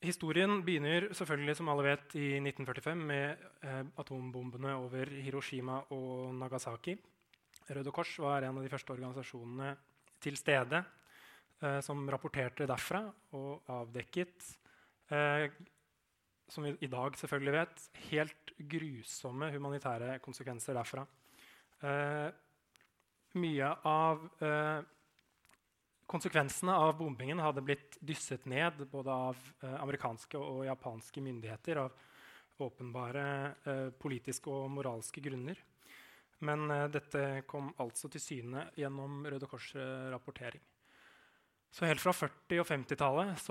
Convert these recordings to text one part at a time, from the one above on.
Historien begynner selvfølgelig som alle vet, i 1945 med eh, atombombene over Hiroshima og Nagasaki. Røde Kors var en av de første organisasjonene til stede eh, som rapporterte derfra og avdekket, eh, som vi i dag selvfølgelig vet, helt grusomme humanitære konsekvenser derfra. Eh, mye av eh, Konsekvensene av bombingen hadde blitt dysset ned både av eh, amerikanske og japanske myndigheter av åpenbare eh, politiske og moralske grunner. Men eh, dette kom altså til syne gjennom Røde Kors-rapportering. Så helt fra 40- og 50-tallet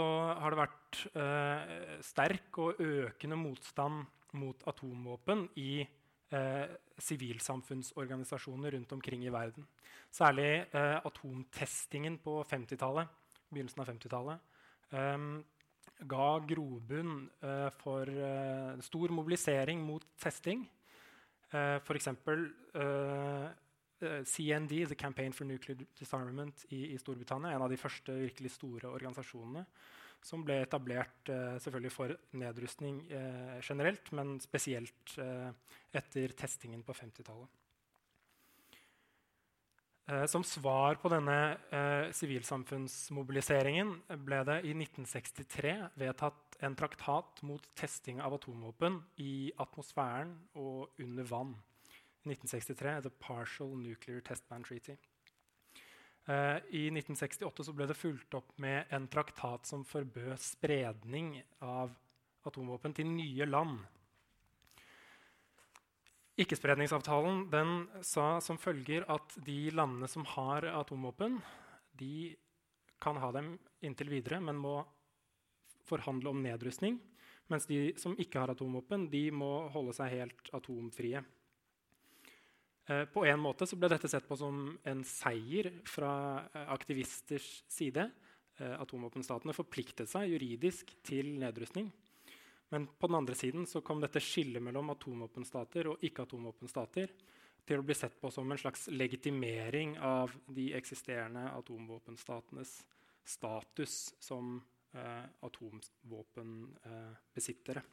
har det vært eh, sterk og økende motstand mot atomvåpen i sivilsamfunnsorganisasjoner rundt omkring i verden. Særlig eh, atomtestingen på 50-tallet, begynnelsen av 50-tallet eh, ga grobunn eh, for eh, stor mobilisering mot testing. Uh, F.eks. CND, The Campaign for Nuclear Disarmament i, i, Storbritannia, en av de første virkelig store organisasjonene som ble etablert eh, selvfølgelig for nedrustning eh, generelt, men spesielt eh, etter testingen på 50-tallet. Eh, som svar på denne eh, sivilsamfunnsmobiliseringen ble det i 1963 vedtatt en traktat mot testing av atomvåpen i atmosfæren og under vann. 1963, The Partial Nuclear Test Ban Treaty. Uh, I 1968 ble det fulgt opp med en traktat som forbød spredning av atomvåpen til nye land. Ikkespredningsavtalen den sa som følger at de landene som har atomvåpen, de kan ha dem inntil videre, men må forhandle om nedrustning. Mens de som ikke har atomvåpen, de må holde seg helt atomfrie. Eh, på en måte ble dette sett på som en seier fra eh, aktivisters side. Eh, atomvåpenstatene forpliktet seg juridisk til nedrustning. Men på den andre siden kom dette skillet mellom atomvåpenstater og ikke-atomvåpenstater til å bli sett på som en slags legitimering av de eksisterende atomvåpenstatenes status som eh, atomvåpenbesittere. Eh,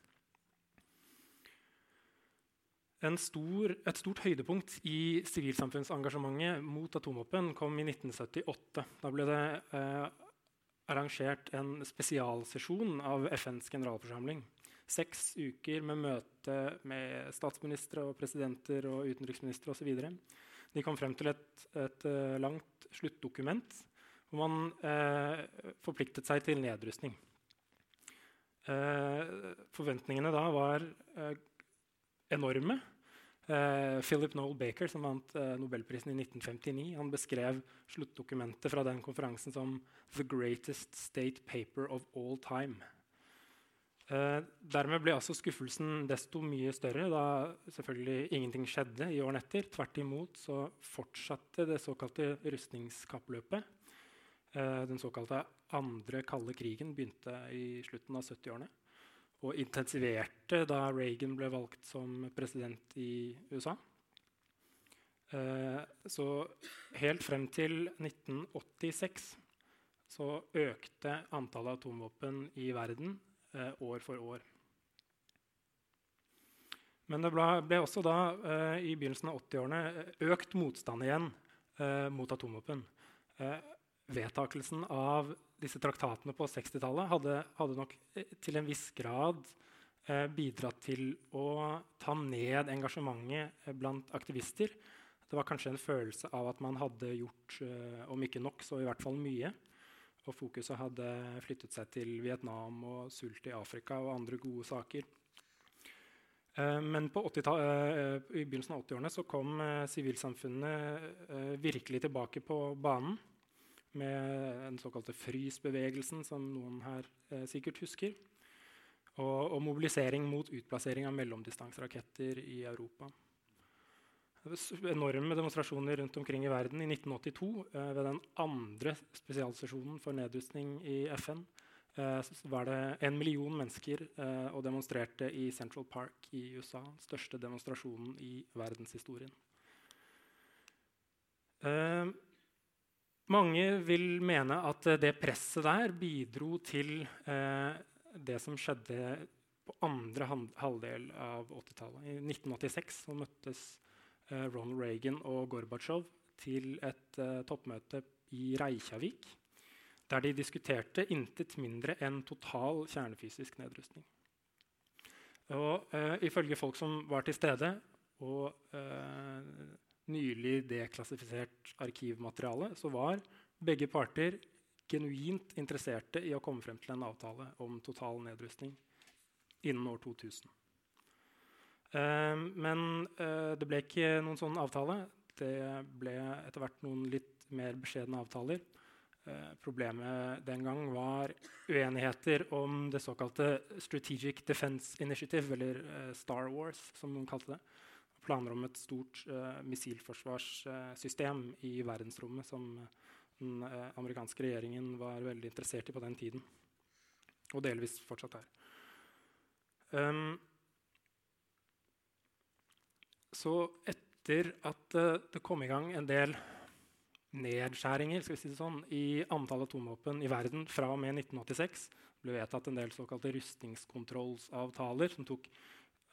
Stor, et stort høydepunkt i sivilsamfunnsengasjementet mot atomvåpen kom i 1978. Da ble det eh, arrangert en spesialsesjon av FNs generalforsamling. Seks uker med møte med statsministre, og presidenter og utenriksministre osv. De kom frem til et, et uh, langt sluttdokument hvor man eh, forpliktet seg til nedrustning. Eh, forventningene da var enorme. Uh, Philip Noel Baker, som vant uh, Nobelprisen i 1959, han beskrev sluttdokumentet fra den konferansen som 'the greatest state paper of all time'. Uh, dermed ble altså skuffelsen desto mye større da selvfølgelig ingenting skjedde i årene etter. Tvert imot så fortsatte det såkalte rustningskappløpet. den såkalte andre kalde krigen begynte i slutten av 70-årene og intensiverte da Reagan ble valgt som president i USA. Eh, så helt frem til 1986 så økte antallet atomvåpen i verden eh, år for år. Men det ble, ble også da eh, i begynnelsen av 80-årene økt motstand igjen eh, mot atomvåpen. Eh, vedtakelsen av disse traktatene på 60-tallet hadde, hadde, nok eh, til en viss grad eh, bidratt til å ta ned engasjementet eh, blant aktivister. Det var kanskje en følelse av at man hadde gjort, om ikke nok, så i hvert fall mye. Og fokuset hadde flyttet seg til Vietnam og sult i Afrika og andre gode saker. Men på i begynnelsen av 80-årene kom sivilsamfunnet virkelig tilbake på banen med den såkalte frysbevegelsen, som noen her eh, sikkert husker. Og, og, mobilisering mot utplassering av mellomdistanseraketter i Europa. Enorme demonstrasjoner rundt omkring i verden. I 1982, eh, ved den andre spesialsesjonen for nedrustning i FN, eh, var det en million mennesker eh, og demonstrerte i Central Park i USA. Den største demonstrasjonen i verdenshistorien. Eh, mange vil mene at det presset der bidro til eh, det som skjedde på andre halvdel av 80-tallet. I 1986 møttes eh, Ronald Reagan og Gorbatsjov til et eh, toppmøte i Reykjavik, der de diskuterte intet mindre enn total kjernefysisk nedrustning. Og uh, Ifølge folk som var til stede, og nylig deklassifisert arkivmateriale, så var begge parter genuint interesserte i å komme frem til en avtale om total nedrustning innen år 2000. Uh, men uh, det ble ikke noen sånn avtale. Det ble etter hvert noen litt mer beskjedne avtaler. Uh, problemet den gang var uenigheter om det såkalte Strategic Defense Initiative, eller eh, Star Wars, som noen kalte det. Planer om et stort missilforsvarssystem i verdensrommet som den amerikanske regjeringen var veldig interessert i på den tiden. Og delvis fortsatt er. Um, så etter at uh, det kom i gang en del nedskjæringer skal vi si det sånn, i antall atomvåpen i verden fra og med 1986, ble vedtatt en del såkalte rustningskontrollsavtaler som tok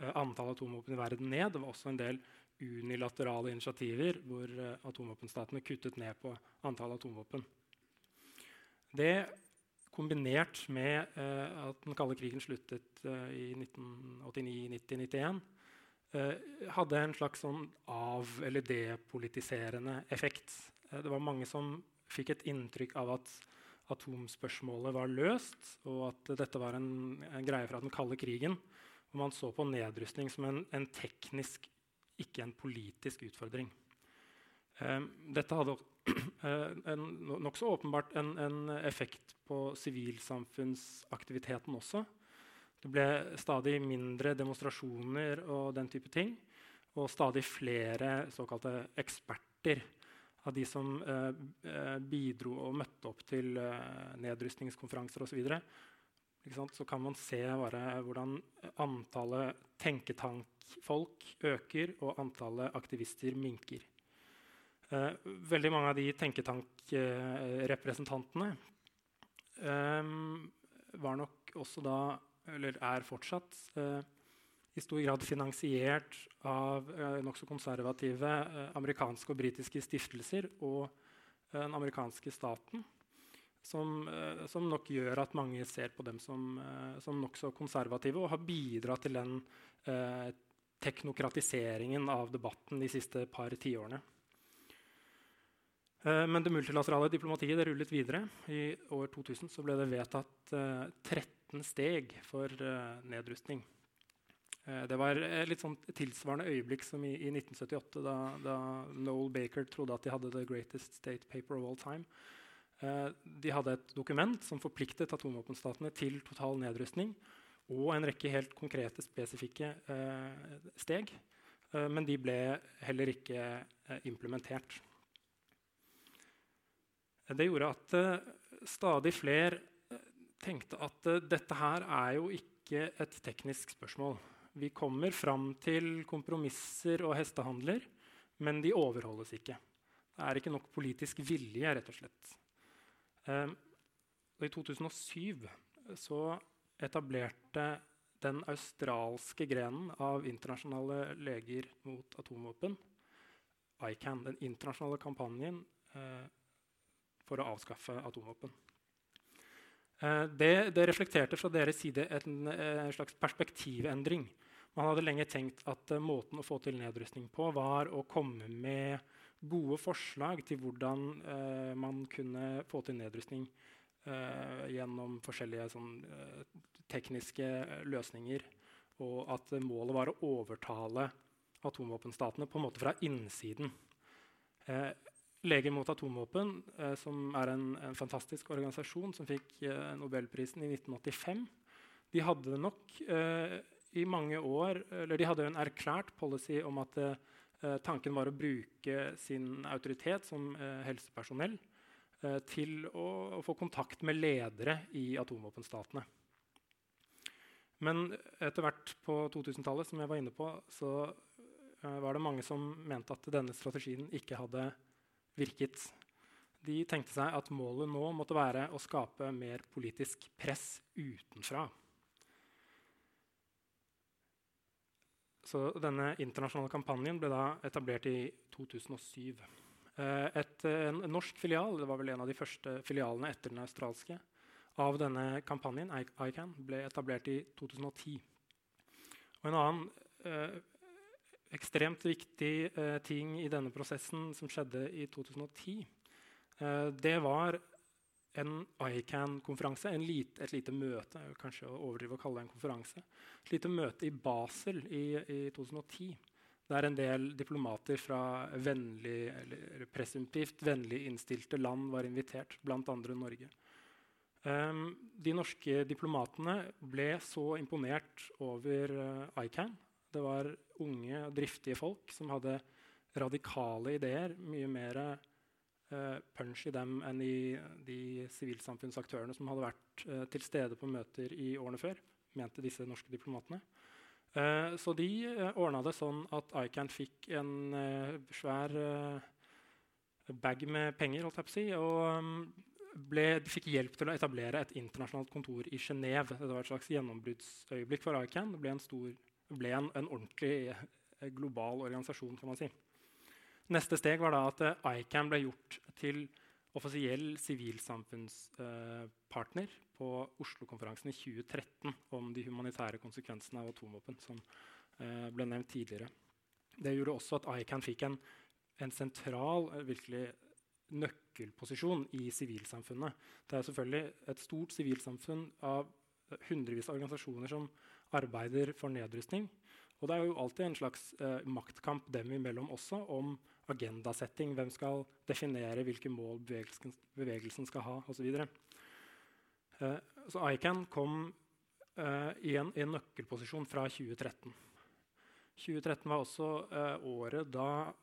uh, antall atomvåpen i verden ned. Det var også en del unilaterale initiativer hvor uh, atomvåpenstatene kuttet ned på antall atomvåpen. Det kombinert med uh, at den kalde krigen sluttet uh, i 1989-90-91, uh, hadde en slags sånn av- eller depolitiserende effekt. det var mange som fikk et inntrykk av at atomspørsmålet var løst, og at dette var en, en greie fra den kalde krigen. Og man så på nedrustning som en, en teknisk, ikke en politisk utfordring. dette hadde Eh, nokså åpenbart en, en, effekt på sivilsamfunnsaktiviteten også. Det ble stadig mindre demonstrasjoner og den type ting. Og stadig flere såkalte eksperter av de som eh bidro og møtte opp til eh, nedrustningskonferanser osv. Så, kan man se hvordan antallet tenketankfolk øker, og antallet aktivister minker. Eh, veldig mange av de tenketankrepresentantene eh, var nok også da, eller er fortsatt, eh, i stor grad finansiert av eh, nokså konservative eh, amerikanske og britiske stiftelser og eh, den amerikanske staten. Som, eh, som, nok gjør at mange ser på dem som, eh, som nokså konservative og har bidratt til den eh, teknokratiseringen av debatten de siste par tiårene. Eh, men det multilaterale diplomatiet det rullet videre. I år 2000 ble det vedtatt 13 eh, steg for nedrustning. Det var et litt sånn tilsvarende øyeblikk som i, i 1978, da, da, Noel Baker trodde at de hadde the greatest state paper of all time. De hadde et dokument som forpliktet atomvåpenstatene til total nedrustning og en rekke helt konkrete, spesifikke steg. men de ble heller ikke implementert. Det gjorde at uh, stadig flere uh, tenkte at dette her er jo ikke et teknisk spørsmål. Vi kommer fram til kompromisser og hestehandler, men de overholdes ikke. Det er ikke nok politisk vilje, rett og slett. I 2007 så etablerte den australske grenen av internasjonale leger mot atomvåpen, ICAN, den internasjonale kampanjen for å avskaffe atomvåpen. Eh, det, det, reflekterte fra deres side en, en, slags perspektivendring. Man hadde lenge tenkt at eh, måten å få til nedrustning på var å komme med gode forslag til hvordan uh, man kunne få til nedrustning uh, gjennom forskjellige sånn, tekniske løsninger. Og at målet var å overtale atomvåpenstatene på en måte fra innsiden. Leger mot atomvåpen, eh, som er en, en, fantastisk organisasjon som fikk eh, Nobelprisen i 1985, de hadde nok eh, i mange år eller De hadde en erklært policy om at eh, tanken var å bruke sin autoritet som eh, helsepersonell eh, til å, få kontakt med ledere i atomvåpenstatene. Men etter hvert på 2000-tallet som jeg var inne på, så var det mange som mente at denne strategien ikke hadde virket. De tenkte seg at målet nå måtte være å skape mer politisk press utenfra Så denne internasjonale kampanjen ble da etablert i 2007. Eh, et, en, en norsk filial, det var vel en av de første filialene etter den australske, av denne kampanjen, ICAN, ble etablert i 2010. Og en annen eh, ekstremt viktig eh, ting i denne prosessen som skjedde i 2010, eh, det var en ICAN-konferanse, et lite møte kanskje å overdrive å kalle det en konferanse, et lite møte i Basel i, i 2010, der en del diplomater fra vennlig, eller presumptivt vennlig innstilte land var invitert, bl.a. Norge. Um, de norske diplomatene ble så imponert over uh, ICAN. Det var unge, driftige folk som hadde radikale ideer. Mye mer uh, punch i dem enn i de sivilsamfunnsaktørene som hadde vært uh, til stede på møter i årene før, mente disse norske diplomatene. Uh, så de uh, ordna det sånn at ICAN fikk en svær bag med penger, holdt jeg på å si. og um, ble, fikk hjelp til å etablere et internasjonalt kontor i Genéve. Det var et slags gjennombruddsøyeblikk for ICAN. Det ble en, stor, ble en, en ordentlig eh, global organisasjon. kan man si. Neste steg var da at uh, ICAN ble gjort til offisiell sivilsamfunnspartner på Oslo-konferansen i 2013 om de humanitære konsekvensene av atomvåpen. som uh, ble nevnt tidligere. Det gjorde også at ICAN fikk en, en sentral, virkelig nøkkelposisjon i sivilsamfunnet. Det er selvfølgelig et stort sivilsamfunn av hundrevis av organisasjoner som arbeider for nedrustning. Og det er jo alltid en slags eh, maktkamp dem imellom også om agendasetting. Hvem skal definere hvilke mål bevegelsen, bevegelsen skal ha, osv. Så, eh, så ICAN kom eh, i, en, i, en, nøkkelposisjon fra 2013. 2013 var også eh, året da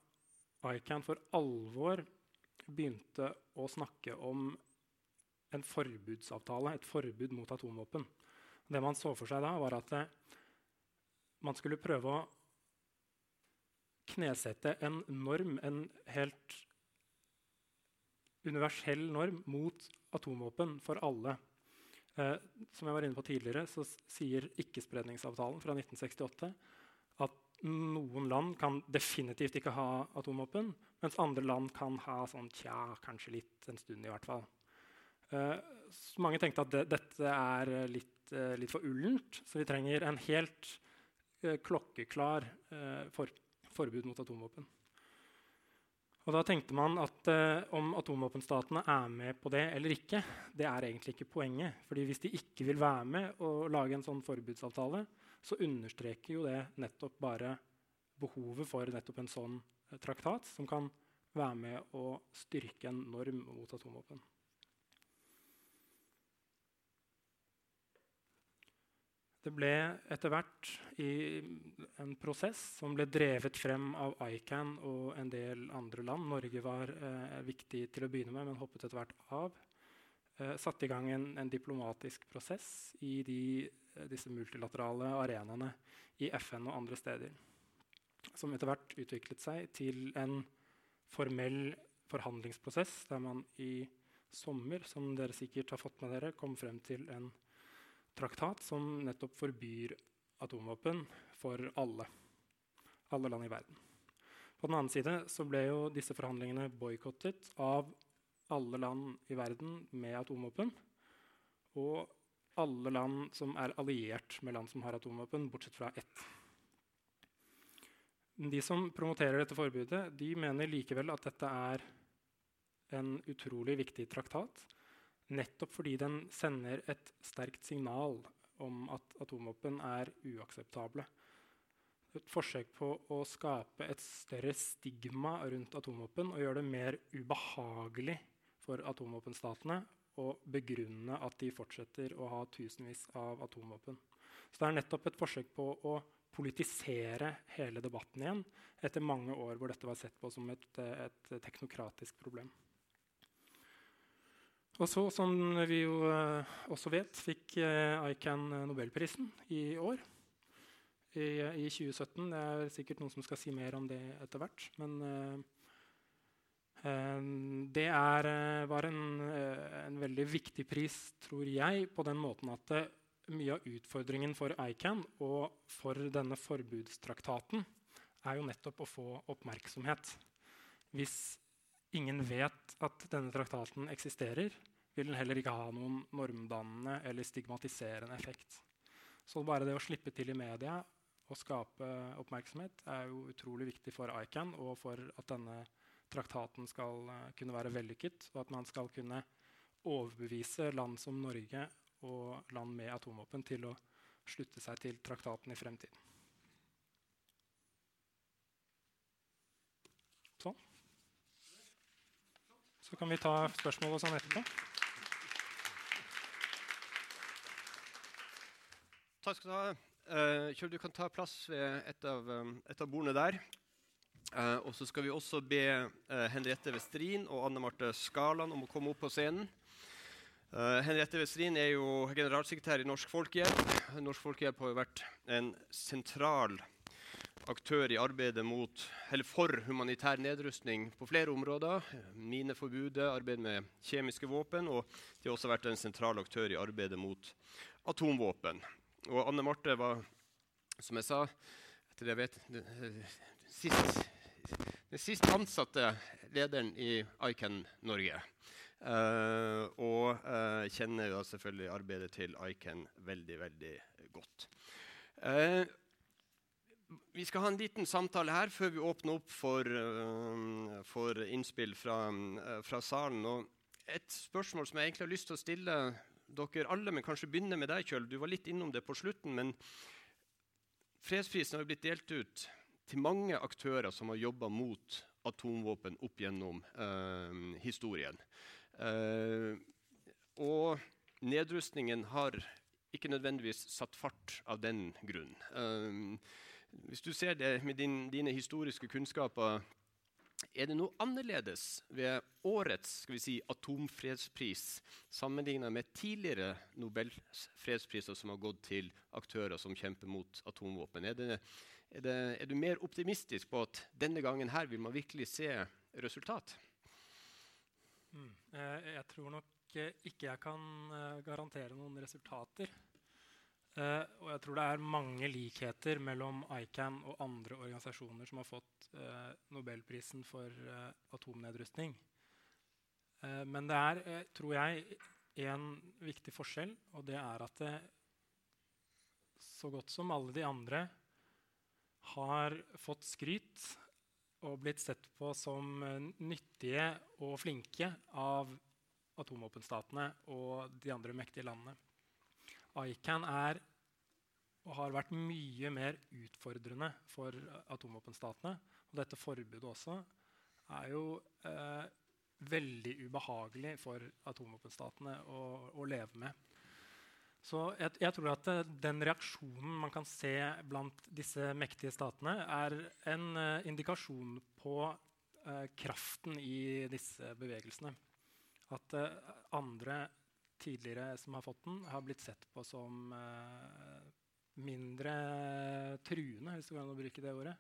ICAN for alvor begynte å snakke om en forbudsavtale, et forbud mot atomvåpen. Det man så for seg da, var at eh, man skulle prøve å knesette en norm, en helt universell norm mot atomvåpen for alle. Eh, som jeg var inne på tidligere, så sier Ikkespredningsavtalen fra 1968 at noen land kan definitivt ikke ha atomvåpen, mens andre land kan ha sånn tja, kanskje litt en stund i hvert fall. Uh, mange tenkte at det, dette er litt, eh, litt, for ullent, så vi trenger en helt uh, klokkeklar for, forbud mot atomvåpen. Og da tenkte man at om atomvåpenstatene er med på det eller ikke, det er egentlig ikke poenget. Fordi hvis de ikke vil være med og lage en sånn forbudsavtale, så understreker jo det nettopp bare behovet for nettopp en sånn traktat som kan være med å styrke en norm mot atomvåpen. Det ble etter hvert en prosess som ble drevet frem av ICAN og en del andre land. Norge var eh, viktig til å begynne med, men hoppet etter hvert av. Eh, satte i gang en, en, diplomatisk prosess i de, disse multilaterale arenaene i FN og andre steder som etter hvert utviklet seg til en formell forhandlingsprosess der man i sommer, som dere sikkert har fått med dere, kom frem til en traktat som nettopp forbyr atomvåpen for alle. Alle land i verden. På den annen side så ble jo disse forhandlingene boikottet av alle land i verden med atomvåpen. Og alle land som er alliert med land som har atomvåpen, bortsett fra ett. De som promoterer dette forbudet, de mener likevel at dette er en utrolig viktig traktat. Nettopp fordi den sender et sterkt signal om at atomvåpen er uakseptable. Et forsøk på å skape et større stigma rundt atomvåpen og gjøre det mer ubehagelig for atomvåpenstatene å begrunne at de fortsetter å ha tusenvis av atomvåpen. Så det er nettopp et forsøk på å politisere hele debatten igjen etter mange år hvor dette var sett på som et, et teknokratisk problem. Og så, som vi jo uh, også vet, fikk uh, ICAN nobelprisen i år. I, I, 2017. Det er sikkert noen som skal si mer om det etter hvert. Men uh, det er, var en, en, veldig viktig pris, tror jeg, på den måten at mye av utfordringen for ICAN og for denne forbudstraktaten er jo nettopp å få oppmerksomhet. Hvis ingen vet at denne traktaten eksisterer, vil den heller ikke ha noen normdannende eller stigmatiserende effekt. Så bare det å slippe til i media og skape oppmerksomhet er jo utrolig viktig for ICAN og for at denne traktaten skal uh, kunne være vellykket, og at man skal kunne overbevise land som Norge og land med atomvåpen til å slutte seg til traktaten i fremtiden. Sånn. Så kan vi ta spørsmål og sånn etterpå. Takk skal du ha. Uh, du kan ta plass ved et av, um, et av bordene der. Uh, og så skal vi også be Henriette Westrin og Anne Marte Skaland om å komme opp på scenen. Uh, Henriette Westrin er jo generalsekretær i Norsk Folkehjelp. Norsk Folkehjelp har jo vært en sentral aktør i arbeidet mot, for humanitær nedrustning på flere områder. Mineforbudet, arbeid med kjemiske våpen. Og de har også vært en sentral aktør i arbeidet mot atomvåpen. Og Anne Marte var, som jeg sa etter det jeg vet, den sist, den sist ansatte lederen i ICAN Norge. Uh, og uh, kjenner jo selvfølgelig arbeidet til ICAN veldig, veldig godt. Uh, vi skal ha en liten samtale her før vi åpner opp for, for innspill fra, fra, salen. Og et spørsmål som jeg egentlig har lyst til å stille dere alle, men kanskje begynne med deg, Kjøl. Du var litt innom det på slutten. Men fredsprisen har blitt delt ut til mange aktører som har jobba mot atomvåpen opp gjennom eh, historien. Eh, og nedrustningen har ikke nødvendigvis satt fart av den grunn. Eh, hvis du ser det med din, dine historiske kunnskaper er det noe annerledes ved årets si, atomfredspris sammenlignet med tidligere nobelfredspriser som har gått til aktører som kjemper mot atomvåpen? Er, det, er, det, er, du mer optimistisk på at denne gangen her vil man virkelig se resultat? Mm. Eh, jeg tror nok ikke jeg kan eh, garantere noen resultater. Uh, og jeg tror det er mange likheter mellom ICAN og andre organisasjoner som har fått uh, Nobelprisen for uh, atomnedrustning. men det er, tror jeg, en viktig forskjell, og det er at det, så godt som alle de andre har fått skryt og blitt sett på som nyttige og flinke av atomvåpenstatene og de andre mektige landene. ICAN er og har vært mye mer utfordrende for atomvåpenstatene. Og dette forbudet også er jo eh, veldig ubehagelig for atomvåpenstatene å, å, leve med. Så jeg, jeg, tror at eh, den reaksjonen man kan se blant disse mektige statene, er en uh, indikasjon på uh, kraften i disse bevegelsene. At uh, andre tidligere som har fått den, har blitt sett på som uh, mindre truende, hvis det går an å bruke det ordet,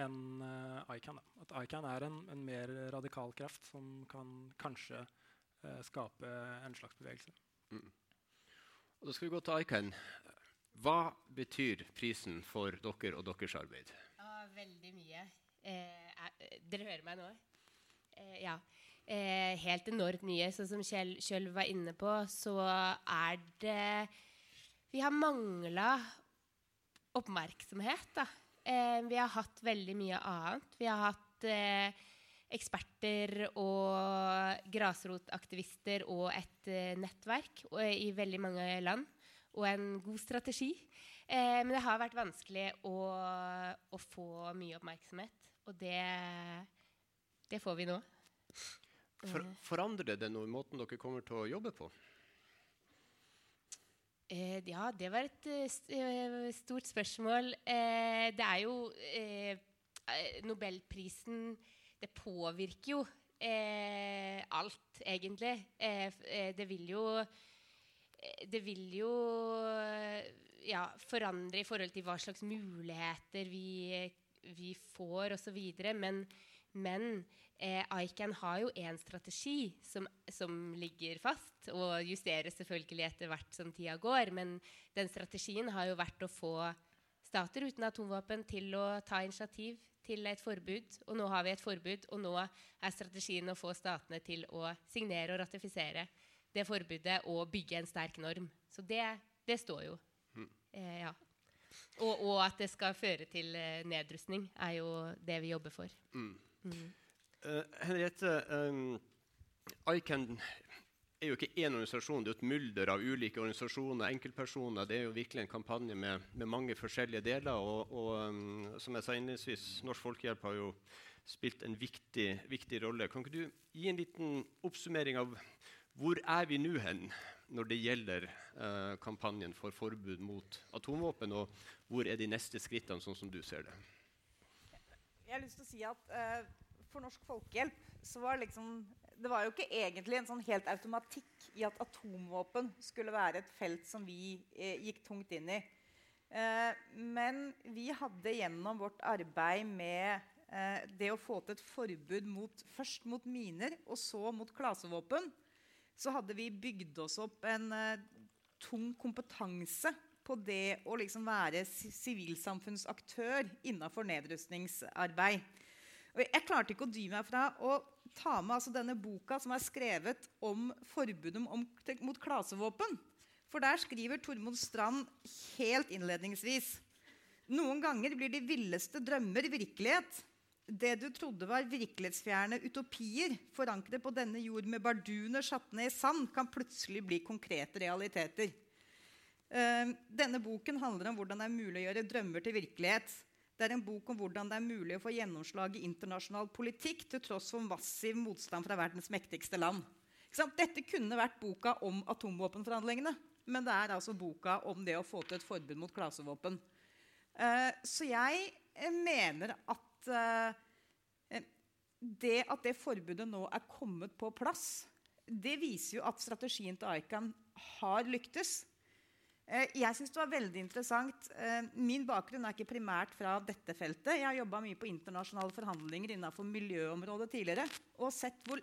enn uh, ICAN. Da. At ICAN er en, en, mer radikal kraft som kan kanskje uh, skape en slags bevegelse. Mm. Og da skal vi gå til ICAN. Hva betyr prisen for dere og deres arbeid? Ja, veldig mye. Eh, dere hører meg nå? Eh, ja eh, helt enormt mye. Sånn som Kjell Kjell var inne på, så er det Vi har mangla oppmerksomhet, da. Eh, vi har hatt veldig mye annet. Vi har hatt eh, eksperter og grasrotaktivister og et eh, nettverk og, i veldig mange land. Og en god strategi. Eh, men det har vært vanskelig å, å få mye oppmerksomhet. Og det, det får vi nå. For, mm. forandrer det noe i måten dere kommer til å jobbe på? Eh, ja, det var et uh, stort spørsmål. Eh, det er jo eh, eh Nobelprisen Det påvirker jo eh, alt, egentlig. det vil jo Det vil jo ja, forandre i forhold til hva slags muligheter vi, vi får, osv. Men Men eh, ICAN har jo en strategi som, som, ligger fast, og justeres selvfølgelig etter hvert som tida går. Men den strategien har jo vært å få stater uten atomvåpen til å ta initiativ til et forbud. Og nå har vi et forbud, og nå er strategien å få statene til å signere og ratifisere det forbudet og bygge en sterk norm. Så det, det står jo. Mm. Eh, ja. og, og, at det skal føre til eh, nedrustning, er jo det vi jobber for. Mm. Uh, Henriette, um, ICAN er jo ikke én organisasjon, det er et mylder av ulike organisasjoner enkeltpersoner. Det er jo virkelig en kampanje med, med mange forskjellige deler. Og, og um, som jeg sa innledningsvis, Norsk Folkehjelp har jo spilt en viktig, viktig, rolle. Kan ikke du gi en liten oppsummering av hvor er vi nå hen når det gjelder uh, kampanjen for forbud mot atomvåpen, og hvor er de neste skrittene, sånn som du ser det? Jeg har lyst til å si at uh, For Norsk Folkehjelp så var liksom det var jo ikke egentlig en sånn helt automatikk i at atomvåpen skulle være et felt som vi eh, gikk tungt inn i. Eh, men vi hadde gjennom vårt arbeid med eh, det å få til et forbud mot, først mot miner og så mot klasevåpen, så hadde vi bygd oss opp en eh, tung kompetanse på det å liksom være sivilsamfunnsaktør innenfor nedrustningsarbeid. Og jeg klarte ikke å dy meg fra å ta med altså denne boka som er skrevet om forbudet mot klasevåpen. For der skriver Tormod Strand helt innledningsvis noen ganger blir de villeste drømmer virkelighet. Det du trodde var virkelighetsfjerne utopier, forankret på denne jord med barduner satt ned i sand, kan plutselig bli konkrete realiteter. Uh, denne boken handler om hvordan det er mulig å gjøre drømmer til virkelighet. Det er en bok om hvordan det er mulig å få gjennomslag i internasjonal politikk til tross for massiv motstand fra verdens mektigste land. Dette kunne vært boka om atomvåpenforhandlingene, men det er altså boka om det å få til et forbud mot klasevåpen. Uh, så jeg eh, mener at uh, det at det forbudet nå er kommet på plass, det viser jo at strategien til ICAN har lyktes. Eh, jeg synes det var veldig interessant. Eh, min bakgrunn er ikke primært fra dette feltet. Jeg har jobba mye på internasjonale forhandlinger innenfor miljøområdet tidligere. Og sett hvor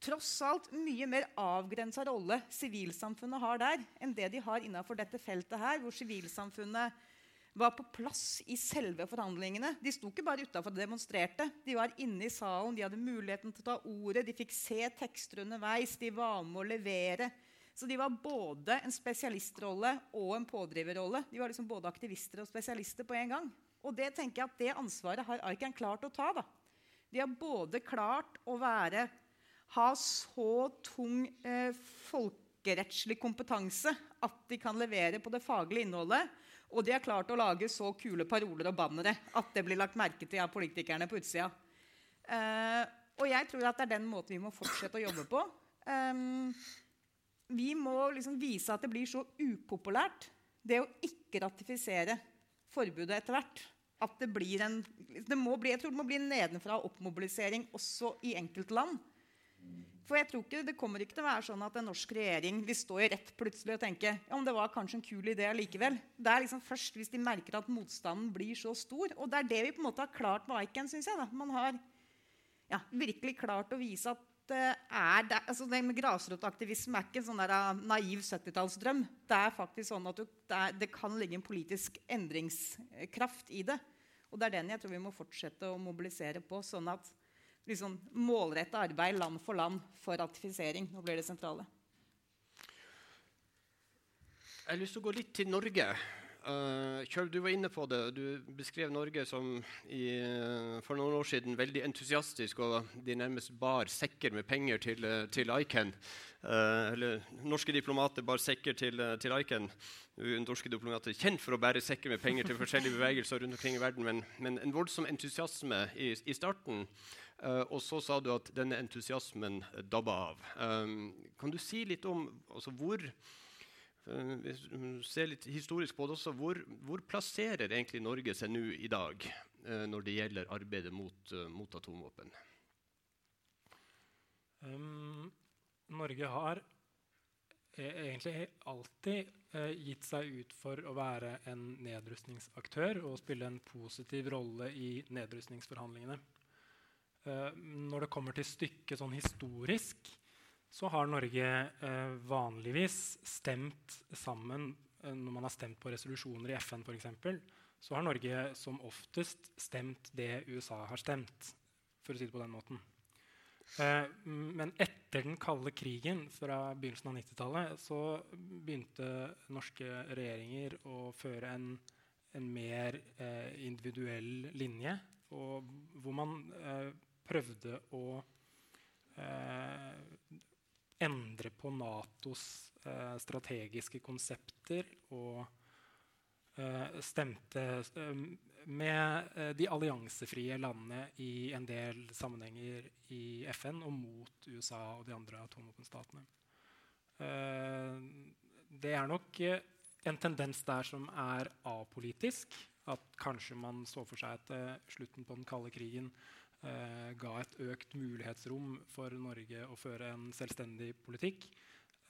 tross alt mye mer avgrensa rolle sivilsamfunnet har der, enn det de har innenfor dette feltet her, hvor sivilsamfunnet var på plass i selve forhandlingene. De sto ikke bare utafor og demonstrerte. De var inne i salen, de hadde muligheten til å ta ordet, de fikk se tekster underveis, de var med å levere. Så de var både en spesialistrolle og en pådriverrolle. De var liksom både aktivister og spesialister på en gang. Og det tenker jeg at det ansvaret har Arken klart å ta. da. De har både klart å være, ha så tung eh, folkerettslig kompetanse at de kan levere på det faglige innholdet, og de har klart å lage så kule paroler og bannere at det blir lagt merke til av politikerne på utsida. Eh, og jeg tror at det er den måten vi må fortsette å jobbe på. Um, vi må liksom vise at det blir så upopulært, det å ikke ratifisere forbudet etter hvert. At det blir en det må bli, Jeg tror det må bli en nedenfra-opp-mobilisering også i enkeltland. For jeg tror ikke, Det kommer ikke til å være sånn at en norsk regjering vil stå i rett plutselig og tenke ja, om det var kanskje en kul idé likevel. Det er liksom først hvis de merker at motstanden blir så stor. Og det er det vi på en måte har klart med Aiken. Synes jeg, da. Man har ja, virkelig klart å vise at er det, altså det med grasrotaktivisme er ikke en sånn der ah, naiv 70-tallsdrøm. Det er faktisk sånn at du, det, er, det, kan ligge en politisk endringskraft i det. Og det er den jeg tror vi må fortsette å mobilisere på. sånn at liksom, Målretta arbeid land for land for ratifisering. Nå blir det sentrale. Jeg har lyst til å gå litt til Norge. Uh, Kjøl, du var inne på det. Du beskrev Norge som i, uh, for noen år siden veldig entusiastisk, og de nærmest bar sekker med penger til, uh, til ICAN. eller norske diplomater bar sekker til, til ICAN. Norske diplomater er kjent for å bære sekker med penger til forskjellige bevegelser rundt omkring i verden, men, men en voldsom entusiasme i, i starten. og så sa du at denne entusiasmen dabba av. Um, kan du si litt om altså, hvor Eh, ser litt historisk på det også, hvor, hvor plasserer egentlig Norge seg nå i dag eh, når det gjelder arbeidet mot, uh, mot atomvåpen? Um, Norge har e egentlig alltid uh, gitt seg ut for å være en nedrustningsaktør og spille en positiv rolle i nedrustningsforhandlingene. Uh, når det kommer til stykket sånn historisk, så har Norge eh, vanligvis stemt sammen eh, Når man har stemt på resolusjoner i FN, f.eks., så har Norge som oftest stemt det USA har stemt, for å si det på den måten. men etter den kalde krigen, fra begynnelsen av 90-tallet, så begynte norske regjeringer å føre en, en mer individuell linje, og hvor man prøvde å eh, endre på Natos eh, strategiske konsepter og eh, stemte eh, med eh, de alliansefrie landene i en del sammenhenger i FN og mot USA og de andre atomvåpenstatene. Eh, det er nok en tendens der som er apolitisk. At kanskje man så for seg at slutten på den kalde krigen eh, ga et økt mulighetsrom for Norge å føre en selvstendig politikk.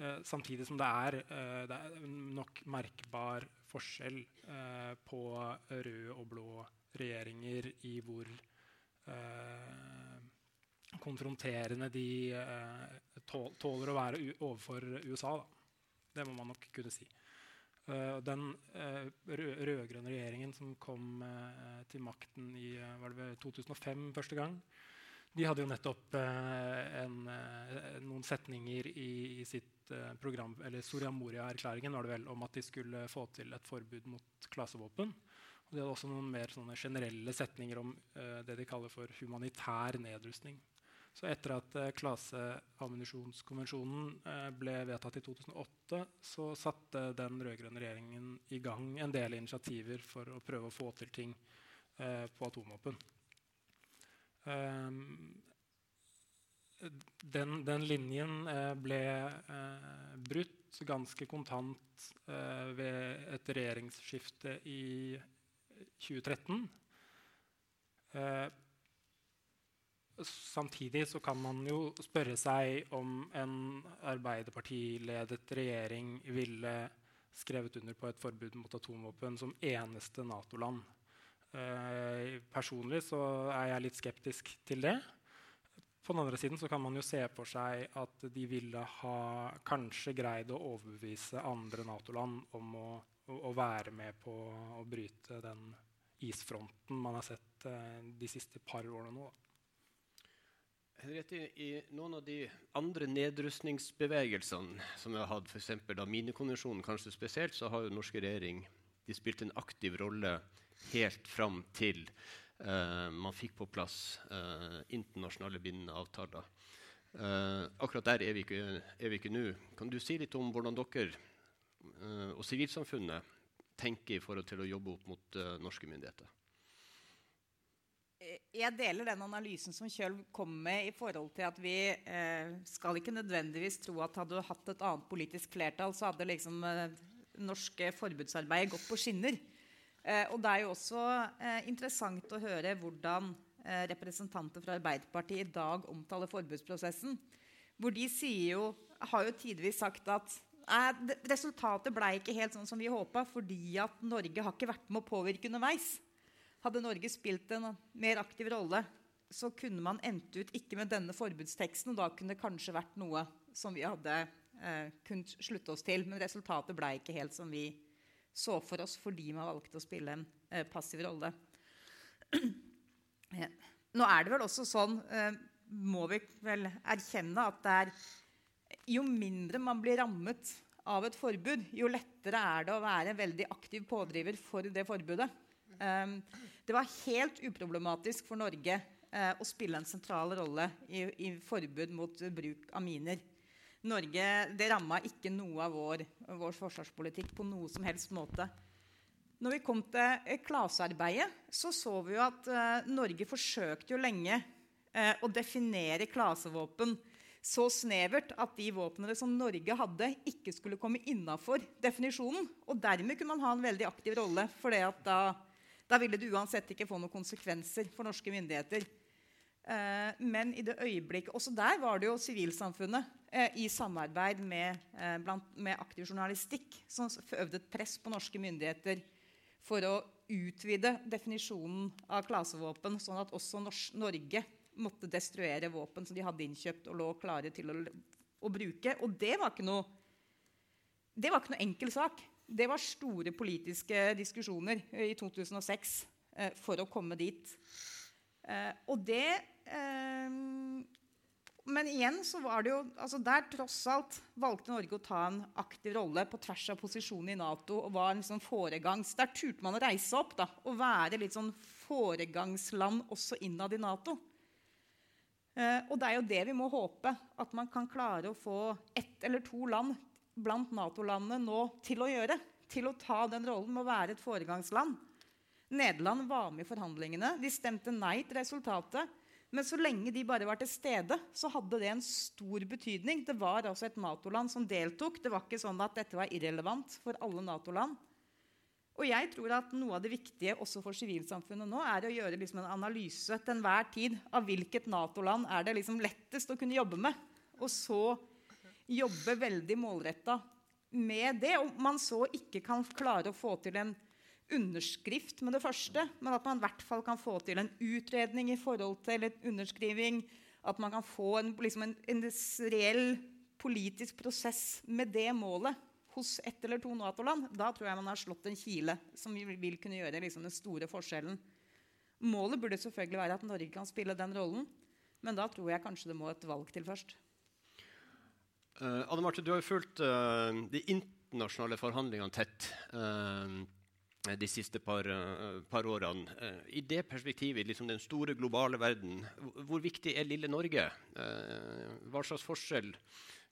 Eh, samtidig som det er, eh, det er, nok merkbar forskjell eh, på røde og blå regjeringer i hvor eh, konfronterende de eh, tåler å være overfor USA. Da. Det må man nok kunne si. Uh, den uh, rød-grønne regjeringen som kom uh, til makten i var det 2005 første gang, de hadde jo nettopp en, noen setninger i, i sitt program, eller Soria Moria-erklæringen var det vel, om at de skulle få til et forbud mot klasevåpen. Og de hadde også noen mer generelle setninger om det de kaller for humanitær nedrustning. Så etter at eh, klaseammunisjonskonvensjonen eh, ble vedtatt i 2008, så satte den rød-grønne regjeringen i gang en del initiativer for å prøve å få til ting eh, på atomvåpen. Um, den, den, linjen eh, ble eh, brutt ganske kontant eh, ved et regjeringsskifte i 2013. Samtidig så kan man jo spørre seg om en Arbeiderpartiledet regjering ville skrevet under på et forbud mot atomvåpen som eneste Nato-land. Eh, personlig så er jeg litt skeptisk til det. På den andre siden så kan man jo se for seg at de ville ha kanskje greid å overbevise andre Nato-land om å, å, å, være med på å bryte den isfronten man har sett eh, de siste par årene nå. Henriette, I noen av de andre nedrustningsbevegelsene som vi har hatt, f.eks. minekonvensjonen, kanskje spesielt, så har jo den norske regjering spilt en aktiv rolle helt fram til eh, man fikk på plass eh, internasjonale bindende avtaler. Eh, akkurat der er vi ikke nå. Kan du si litt om hvordan dere og sivilsamfunnet tenker i forhold til å jobbe opp mot norske myndigheter? Jeg deler den analysen som Kjøl kom med i forhold til at vi eh, skal ikke nødvendigvis tro at hadde du hatt et annet politisk flertall, så hadde liksom eh, norske forbudsarbeidet gått på skinner. Eh, og det er jo også eh, interessant å høre hvordan eh, representanter fra Arbeiderpartiet i dag omtaler forbudsprosessen. Hvor de jo, har jo tidvis sagt at resultatet ble ikke helt sånn som vi håpa, fordi at Norge har ikke vært med å påvirke underveis. Hadde Norge spilt en mer aktiv rolle, så kunne man endt ut ikke med denne forbudsteksten. og Da kunne det kanskje vært noe som vi hadde eh, kunnet slutte oss til. Men resultatet ble ikke helt som vi så for oss fordi man valgte å spille en eh, passiv rolle. Nå er det vel også sånn, eh, må vi vel erkjenne, at det er jo mindre man blir rammet av et forbud, jo lettere er det å være en veldig aktiv pådriver for det forbudet. Um, det var helt uproblematisk for Norge eh, å spille en sentral rolle i, i forbud mot bruk av miner. Norge, det ramma ikke noe av vår, vår, forsvarspolitikk på noe som helst måte. Når vi kom til klasearbeidet, så så vi jo at eh, Norge forsøkte jo lenge eh, å definere klasevåpen så snevert at de våpnene som Norge hadde, ikke skulle komme innafor definisjonen. Og dermed kunne man ha en veldig aktiv rolle. for det at da da ville det uansett ikke få noen konsekvenser for norske myndigheter. Eh, men i det øyeblikket, også der var det jo sivilsamfunnet eh, i samarbeid med, eh, med, aktiv journalistikk som øvde et press på norske myndigheter for å utvide definisjonen av klasevåpen, sånn at også Norge måtte destruere våpen som de hadde innkjøpt og lå klare til å, å bruke. Og det var noe det var ikke noe enkel sak. Det var store politiske diskusjoner i 2006 eh, for å komme dit. Eh, og det eh, Men igjen så var det jo altså Der tross alt valgte Norge å ta en aktiv rolle på tvers av posisjonen i Nato og var liksom foregangs. Der turte man å reise opp da, og være litt sånn foregangsland også innad i Nato. Eh, og det er jo det vi må håpe, at man kan klare å få ett eller to land blant Nato-landene nå til å gjøre. Til å ta den rollen med å være et foregangsland. Nederland var med i forhandlingene. De stemte nei til resultatet. Men så lenge de bare var til stede, så hadde det en stor betydning. Det var altså et Nato-land som deltok. Det var ikke sånn at dette var irrelevant for alle Nato-land. Og jeg tror at Noe av det viktige også for sivilsamfunnet nå er å gjøre liksom en analyse til enhver tid av hvilket Nato-land er det liksom lettest å kunne jobbe med. Og så jobbe veldig målretta med det. Om man så ikke kan klare å få til en underskrift med det første, men at man i hvert fall kan få til en utredning i forhold til en underskriving. At man kan få en, liksom en, en reell politisk prosess med det målet hos ett eller to Nato-land. Da tror jeg man har slått en kile som vil kunne gjøre liksom den store forskjellen. Målet burde selvfølgelig være at Norge kan spille den rollen, men da tror jeg kanskje det må et valg til først. Uh, Anne Marte, du har jo fulgt uh, de internasjonale forhandlingene tett uh, de siste par, par årene. I det perspektivet, liksom den store globale verden, hvor viktig er lille Norge? hva slags forskjell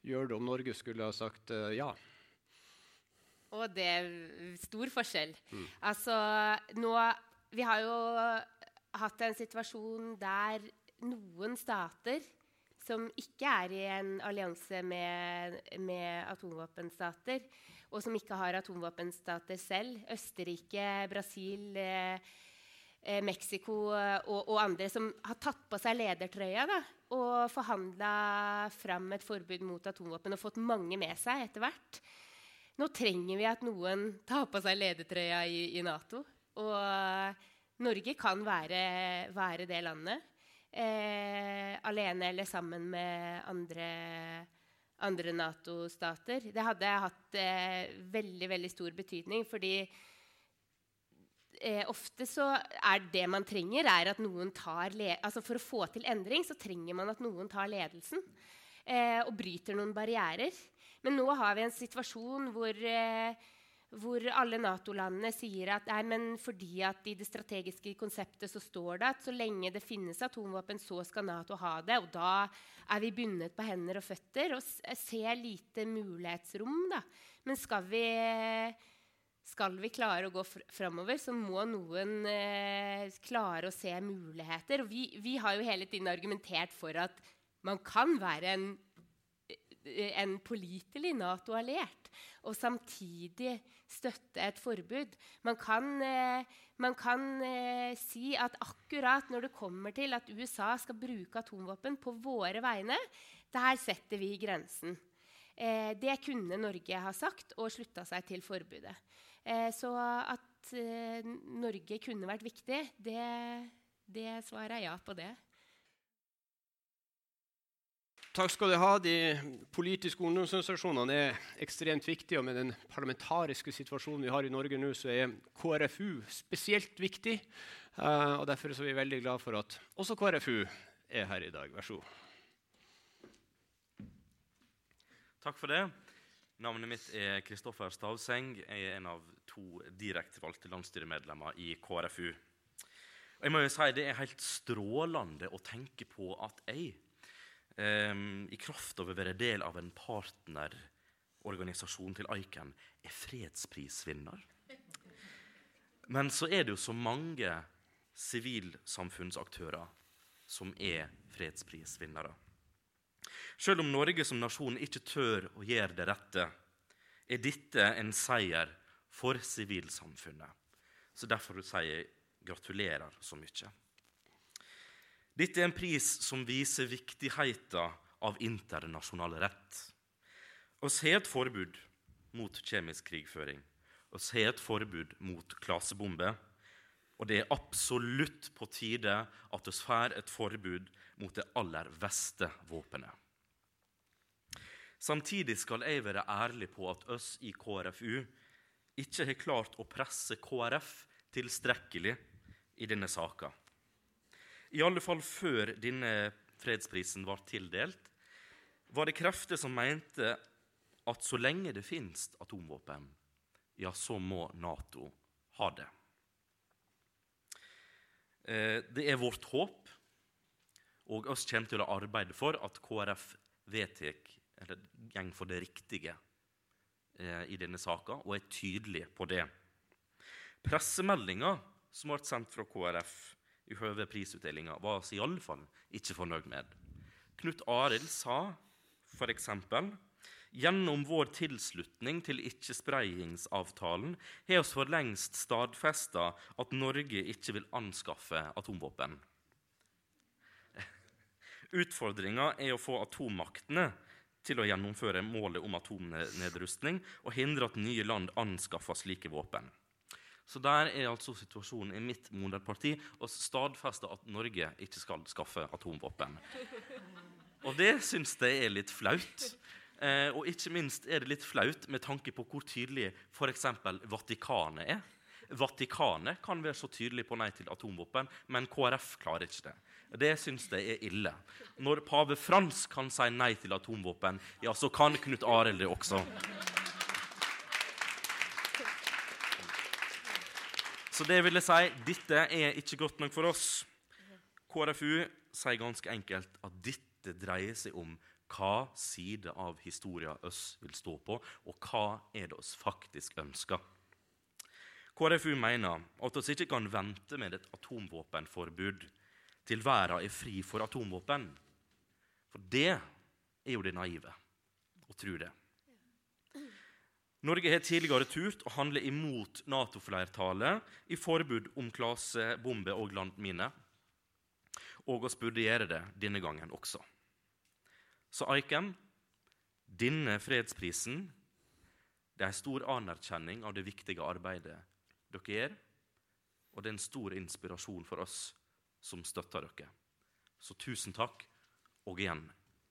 gjør det om Norge skulle ha sagt ja? Og det er stor forskjell. Mm. Altså, nå Vi har jo hatt en situasjon der noen stater som ikke er i en allianse med, med atomvåpenstater, og som ikke har atomvåpenstater selv. Østerrike, Brasil, eh, eh Mexico og, og, andre som har tatt på seg ledertrøya da, og forhandla fram et forbud mot atomvåpen og fått mange med seg etter hvert. Nå trenger vi at noen tar på seg ledertrøya i, i Nato. Og Norge kan være, være det landet eh, alene eller sammen med andre, andre Nato-stater. Det hadde hatt eh, veldig, veldig stor betydning, fordi eh, ofte så er det man trenger, er at noen tar altså For å få til endring så trenger man at noen tar ledelsen eh, og bryter noen barrierer. Men nå har vi en situasjon hvor eh, hvor alle Nato-landene sier at nei, fordi at i det strategiske konseptet så står det at så lenge det finnes atomvåpen, så skal Nato ha det. Og da er vi bundet på hender og føtter og ser lite mulighetsrom. Da. Men skal vi, skal vi klare å gå fr framover, så må noen eh, klare å se muligheter. Og vi, vi har jo hele tiden argumentert for at man kan være en en pålitelig Nato-alliert og samtidig støtte et forbud. Man kan, eh, man kan eh, si at akkurat når det kommer til at USA skal bruke atomvåpen på våre vegne, der setter vi grensen. Eh, det kunne Norge ha sagt og slutta seg til forbudet. Eh, så at eh, Norge kunne vært viktig, det, det svarer ja på det. Takk skal du ha. De politiske ungdomsorganisasjonene er ekstremt viktige. Og med den parlamentariske situasjonen vi har i Norge nå, så er KrFU spesielt viktig. Uh, og Derfor er vi veldig glad for at også KrFU er her i dag. Vær så god. Takk for det. Navnet mitt er Kristoffer Stavseng. Jeg er en av to direktevalgte landsstyremedlemmer i KrFU. Og jeg må jo si Det er helt strålende å tenke på at jeg i kraft av å være del av en partnerorganisasjon til ICAN, er fredsprisvinner. Men så er det jo så mange sivilsamfunnsaktører som er fredsprisvinnere. Selv om Norge som nasjon ikke tør å gjøre det rette, er dette en seier for sivilsamfunnet. Så derfor sier jeg gratulerer så mye. Dette er en pris som viser viktigheten av internasjonal rett. Vi har et forbud mot kjemisk krigføring. Vi har et forbud mot klasebomber. Og det er absolutt på tide at vi får et forbud mot det aller beste våpenet. Samtidig skal jeg være ærlig på at oss i KrFU ikke har klart å presse KrF tilstrekkelig i denne saka. I alle fall før denne fredsprisen var tildelt, var det krefter som mente at så lenge det finnes atomvåpen, ja, så må Nato ha det. Eh, det er vårt håp, og oss kommer til å arbeide for at KrF vedtek, eller går for det riktige eh, i denne saka, og er tydelig på det. Pressemeldinga som ble sendt fra KrF i høve prisutdelinga, var vi iallfall ikke fornøyd med. Knut Arild sa f.eks.: Gjennom vår tilslutning til ikkespredningsavtalen har vi for lengst stadfesta at Norge ikke vil anskaffe atomvåpen. Utfordringa er å få atommaktene til å gjennomføre målet om atomnedrustning og hindre at nye land anskaffer slike våpen. Så der er altså situasjonen i mitt moderparti å stadfeste at Norge ikke skal skaffe atomvåpen. Og det syns jeg er litt flaut. Eh, og ikke minst er det litt flaut med tanke på hvor tydelig f.eks. Vatikanet er. Vatikanet kan være så tydelig på nei til atomvåpen, men KrF klarer ikke det. Det syns jeg er ille. Når pave Frans kan si nei til atomvåpen, ja, så kan Knut Arild det også. Så det vil jeg si, dette er ikke godt nok for oss. KrFU sier ganske enkelt at dette dreier seg om hva side av historien oss vil stå på, og hva er det oss faktisk ønsker. KrFU mener at vi ikke kan vente med et atomvåpenforbud til verden er fri for atomvåpen. For det er jo det naive å tro det. Norge har tidligere turt å handle imot Nato-flertallet i forbud om klasebomber og landminer. Og oss burde gjøre det denne gangen også. Så Eiken, denne fredsprisen det er en stor anerkjenning av det viktige arbeidet dere gjør, og det er en stor inspirasjon for oss som støtter dere. Så tusen takk, og igjen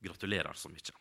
gratulerer så mye.